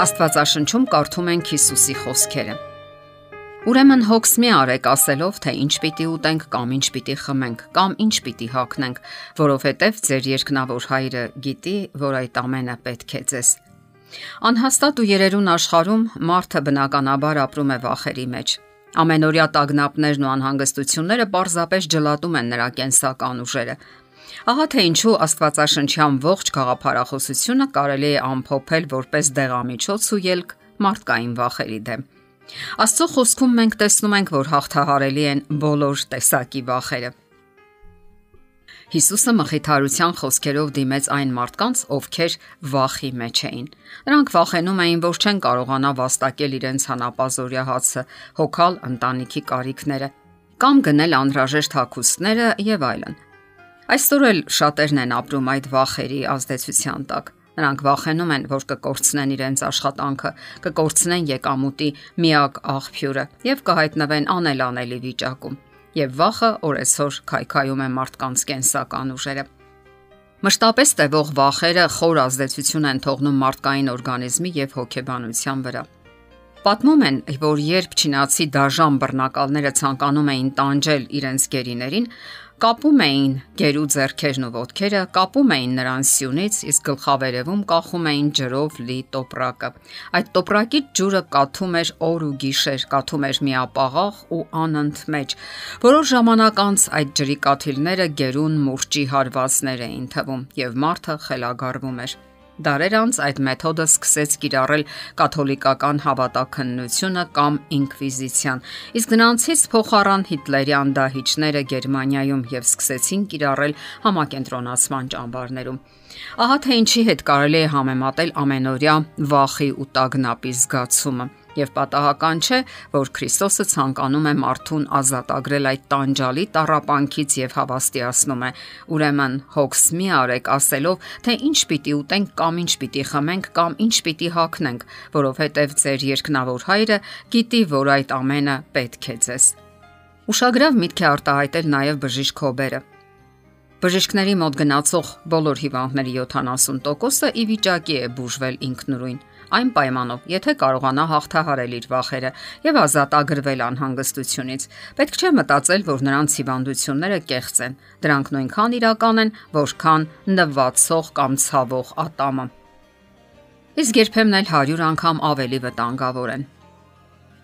Աստվածաշնչում կարդում ենք Հիսուսի խոսքերը. Ուրեմն հոգս մի արեք ասելով, թե ինչ պիտի ուտենք կամ ինչ պիտի խմենք կամ ինչ պիտի հագնենք, որովհետև ձեր երկնավոր հայրը գիտի, որ այդ ամենը պետք է ձեզ։ Անհաստատ ու երերուն աշխարհում մարդը բնականաբար ապրում է վախերի մեջ։ Ամենօրյա տագնապներն ու անհանգստությունները պարզապես ջլատում են նրա կենսական ուժերը, Ահա թե ինչու Աստվածաշնչյան ողջ գաղափարախոսությունը կարելի է ամփոփել որպես դեղամիջոց ու ելք մարդկային վախերի դեմ։ Աստծո խոսքում մենք տեսնում ենք, որ հաղթահարելի են բոլոր տեսակի վախերը։ Հիսուսը մխիթարության խոսքերով դիմեց այն մարդկանց, ովքեր վախի մեջ էին։ Նրանք վախենում էին, որ չեն կարողանա վաստակել իրենց հանապազորյա հացը, հոգալ ընտանիքի կարիքները կամ գնել անհրաժեշտ հագուստները եւ այլն։ Այսօր էլ շատերն են ապրում այդ վախերի ազդեցության տակ։ Նրանք վախենում են, որ կկորցնեն իրենց աշխատանքը, կկորցնեն եկամուտի միակ աղբյուրը եւ կհայտնվեն անելանելի վիճակում։ Եվ վախը օրեսօր քայքայում է մարդկանց կենսական ուժերը։ Մշտապես տևող վախերը խոր ազդեցություն են թողնում մարդկային օրգանիզմի եւ հոգեբանության վրա։ Պատմում են, որ երբ չինացի դաժան բռնակալները ցանկանում էին տանջել իրենց գերիներին, կապում էին գերու зерքերն ու ոտքերը, կապում էին նրան սյունից, իսկ գլխավերևում կախում էին ջրով լի տոպրակը։ Այդ տոպրակի ջուրը կաթում էր օր ու գիշեր, կաթում էր միապաղաղ ու անընդմեջ։ Որոշ ժամանակ անց այդ ջրի կաթիլները գերուն մուրճի հարվածներ էին թվում, եւ մարդը խելագարվում էր։ Դարեր անց այդ մեթոդը սկսեց կիրառել կաթոլիկական հավատաքննությունը կամ ինկվիզիցիան։ Իսկ նրանցից փոխարան հիտլերյան դահիճները Գերմանիայում եւ սկսեցին կիրառել համակենտրոնացման ճամբարներում։ Ահա թե ինչի հետ կարելի է համեմատել ամենօրյա վախի ու տագնապի զգացումը եւ պատահական չէ, որ Քրիստոսը ցանկանում է մարդուն ազատագրել այդ տանջալի տարապանքից եւ հավաստիացնում է. ուրեմն հոգս մի արեք ասելով, թե ինչ պիտի ուտենք կամ ինչ պիտի խմենք կամ ինչ պիտի հագնենք, որովհետեւ ձեր երկնավոր հայրը գիտի, որ այդ ամենը պետք է ձեզ։ Ուշագրավ միտք է արտահայտել նաև բժիշկ Հոբերը Բժիշկների մոտ գնացող բոլոր հիվանդների 70%-ը ի վիճակի է բուժվել ինքնուրույն։ Այն պայմանով, եթե կարողանա հաղթահարել իր վախերը եւ ազատ ագրվել անհանգստությունից, պետք չէ մտածել, որ նրանց հիվանդությունները կեղծ են։ Դրանք նույնքան իրական են, որքան նվացող կամ ցավող ատամը։ Իսկ երբեմն էլ 100 անգամ ավելի վտանգավոր են։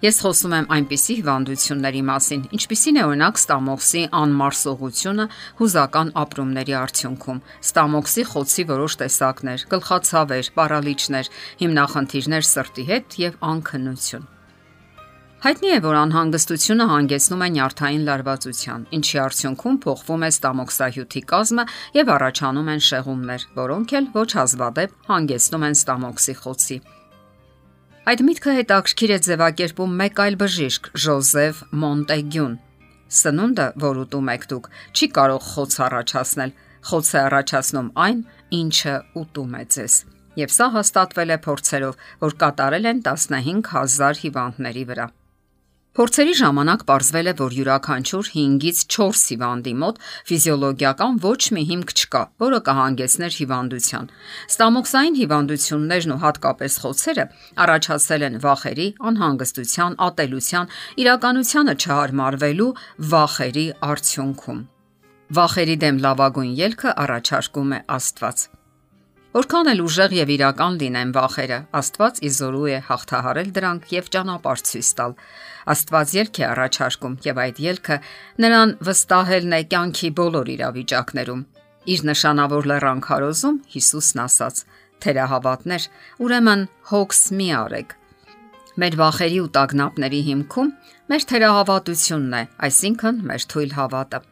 Ես խոսում եմ այնպիսի հիվանդությունների մասին, ինչպիսին է օրինակ ստամոքսի անմարսողությունը հուզական ապրումների արդյունքում, ստամոքսի խոցի որոշ տեսակներ, գլխացավեր, պարալիչներ, հիմնախնդիրներ սրտի հետ եւ անքնություն։ Հայտնի է, որ անհանգստությունը հանգեցնում է նյարդային լարվածության, ինչի արդյունքում փոխվում է ստամոքսահյութի կազմը եւ առաջանում են շեղումներ, որոնք էլ ոչ հազվադեպ հանգեցնում են ստամոքսի խոցի։ Այդ միտքը հետաքրքիր է ձևակերպում մեկ այլ բժիշկ՝ Ժոզեֆ Մոնտեգյուն։ Սնունդը, որ ուտում եք դուք, չի կարող խոց առաջացնել։ Խոց է առաջացնում այն, ինչը ուտում է ձեզ։ Եվ սա հաստատվել է փորձերով, որ կատարել են 15000 հիվանդների վրա։ Փորձերի ժամանակ ողջվել է, որ յուրաքանչյուր 5-ից 4 հիվանդի մոտ ֆիզիոլոգիական ոչ մի հիմք չկա, որը կհանգեցներ հիվանդության։ Ստամոքսային հիվանդություններն ու հատկապես խոցերը առաջացել են վախերի, անհանգստության, ատելության, իրականությանը չհարմարվելու վախերի արդյունքում։ Վախերի դեմ լավագույն ելքը առաջարկում է Աստված։ Որքան էլ ուժեղ եւ իրական լինեն վախերը, Աստված իզորու է հաղթահարել դրանք եւ ճանապարհ ցույց տալ։ Աստված ելք է առաջարկում եւ այդ ելքը նրան վստահելն է կյանքի բոլոր իրավիճակներում։ Իր նշանավոր լեռան քարոզում Հիսուսն ասաց. Թերահավատներ, ուրեմն հոգս մի արեք։ Մեր վախերի ու տագնապների հիմքում մեր թերահավատությունն է, այսինքն մեր թույլ հավատը։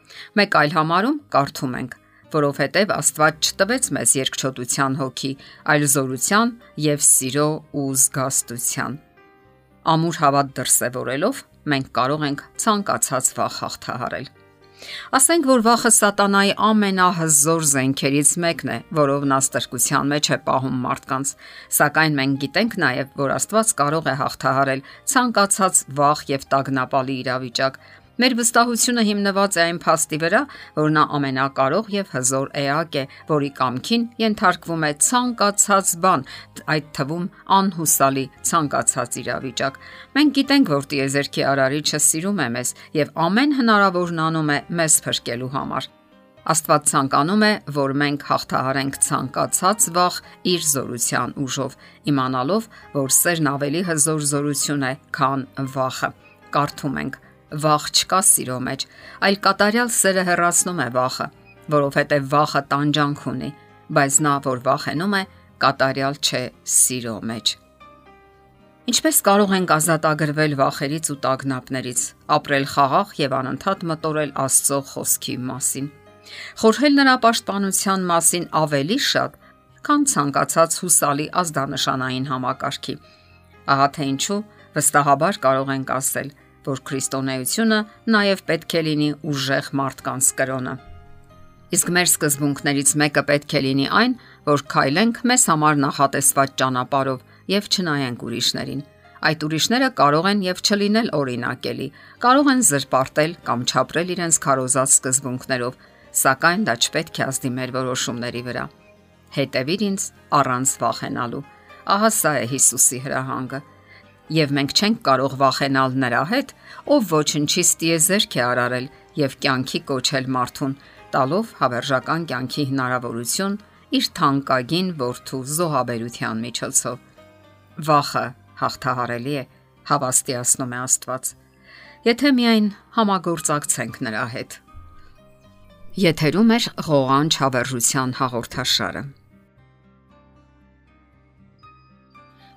Մեկ այլ համարում կարդում ենք որովհետև Աստված չտվեց մեզ երկչոտության հոգի, այլ զորության եւ սիրո ու զգաստության։ Ամուր հավատ դրսևորելով մենք կարող ենք ցանկացած վախ հաղթահարել։ Ասենք որ վախը սատանայի ամենահզոր զենքերից մեկն է, որով նա ստրկության մեջ է պահում մարդկանց։ Սակայն մենք գիտենք նաև, որ Աստված կարող է հաղթահարել ցանկացած վախ եւ տագնապալի իրավիճակ, Մեր վստահությունը հիմնված է այն փաստի վրա, որ նա ամենակարող եւ հզոր էակ է, որի կամքին ենթարկվում է ցանկացած բան, այդ թվում անհուսալի ցանկացած իրավիճակ։ Մենք գիտենք, որ Տիեզերքի արարիչը սիրում է մեզ եւ ամեն հնարավորն անում է մեզ փրկելու համար։ Աստված ցանկանում է, որ մենք հաղթահարենք ցանկացած վախ իր զորության ուժով, իմանալով, որ սերն ավելի հզոր զորություն է, քան վախը։ Կարդում ենք. Վախ չկա սիրո մեջ, այլ կատարյալ սերը հեռացնում է վախը, որովհետև վախը տանջանք ունի, բայց նա, որ վախենում է, կատարյալ չէ սիրո մեջ։ Ինչպես կարող ենք ազատագրվել վախերից ու տագնապներից, ապրել խաղաղ եւ անընդհատ մտորել Աստծո խոսքի մասին։ Խորհել նրա պաշտպանության մասին ավելի շատ, քան ցանկացած հուսալի ազդանշանային համակարգի։ Ահա թե ինչու վստահաբար կարող ենք ասել, որ քրիստոնեությունը նաև պետք է լինի ուժեղ մարդկանց կրոնը։ Իսկ մեր սկզբունքներից մեկը պետք է լինի այն, որ քայլենք մեզ համար նախատեսված ճանապարով եւ չնայենք ուրիշներին։ Այդ ուրիշները կարող են եւ չլինել օրինակելի, կարող են զրպարտել կամ չապրել իրենց քարոզած սկզբունքներով, սակայն դա չպետք է ազդի մեր որոշումների վրա։ Հետևիր ինձ առանց վախենալու։ Ահա սա է Հիսուսի հրահանգը եւ մենք չենք կարող վախենալ նրա հետ, ով ոչնչից տիեզերք է արարել եւ կյանքի կոչել մարդուն, տալով հավերժական կյանքի հնարավորություն իր թանկագին որդու զոհաբերության միջոցով։ Վախը հաղթահարելի է, հավաստիացնում է Աստված։ Եթե միայն համագործակցենք նրա հետ։ Եթերում է ղողանջ հավերժության հաղորդաշարը։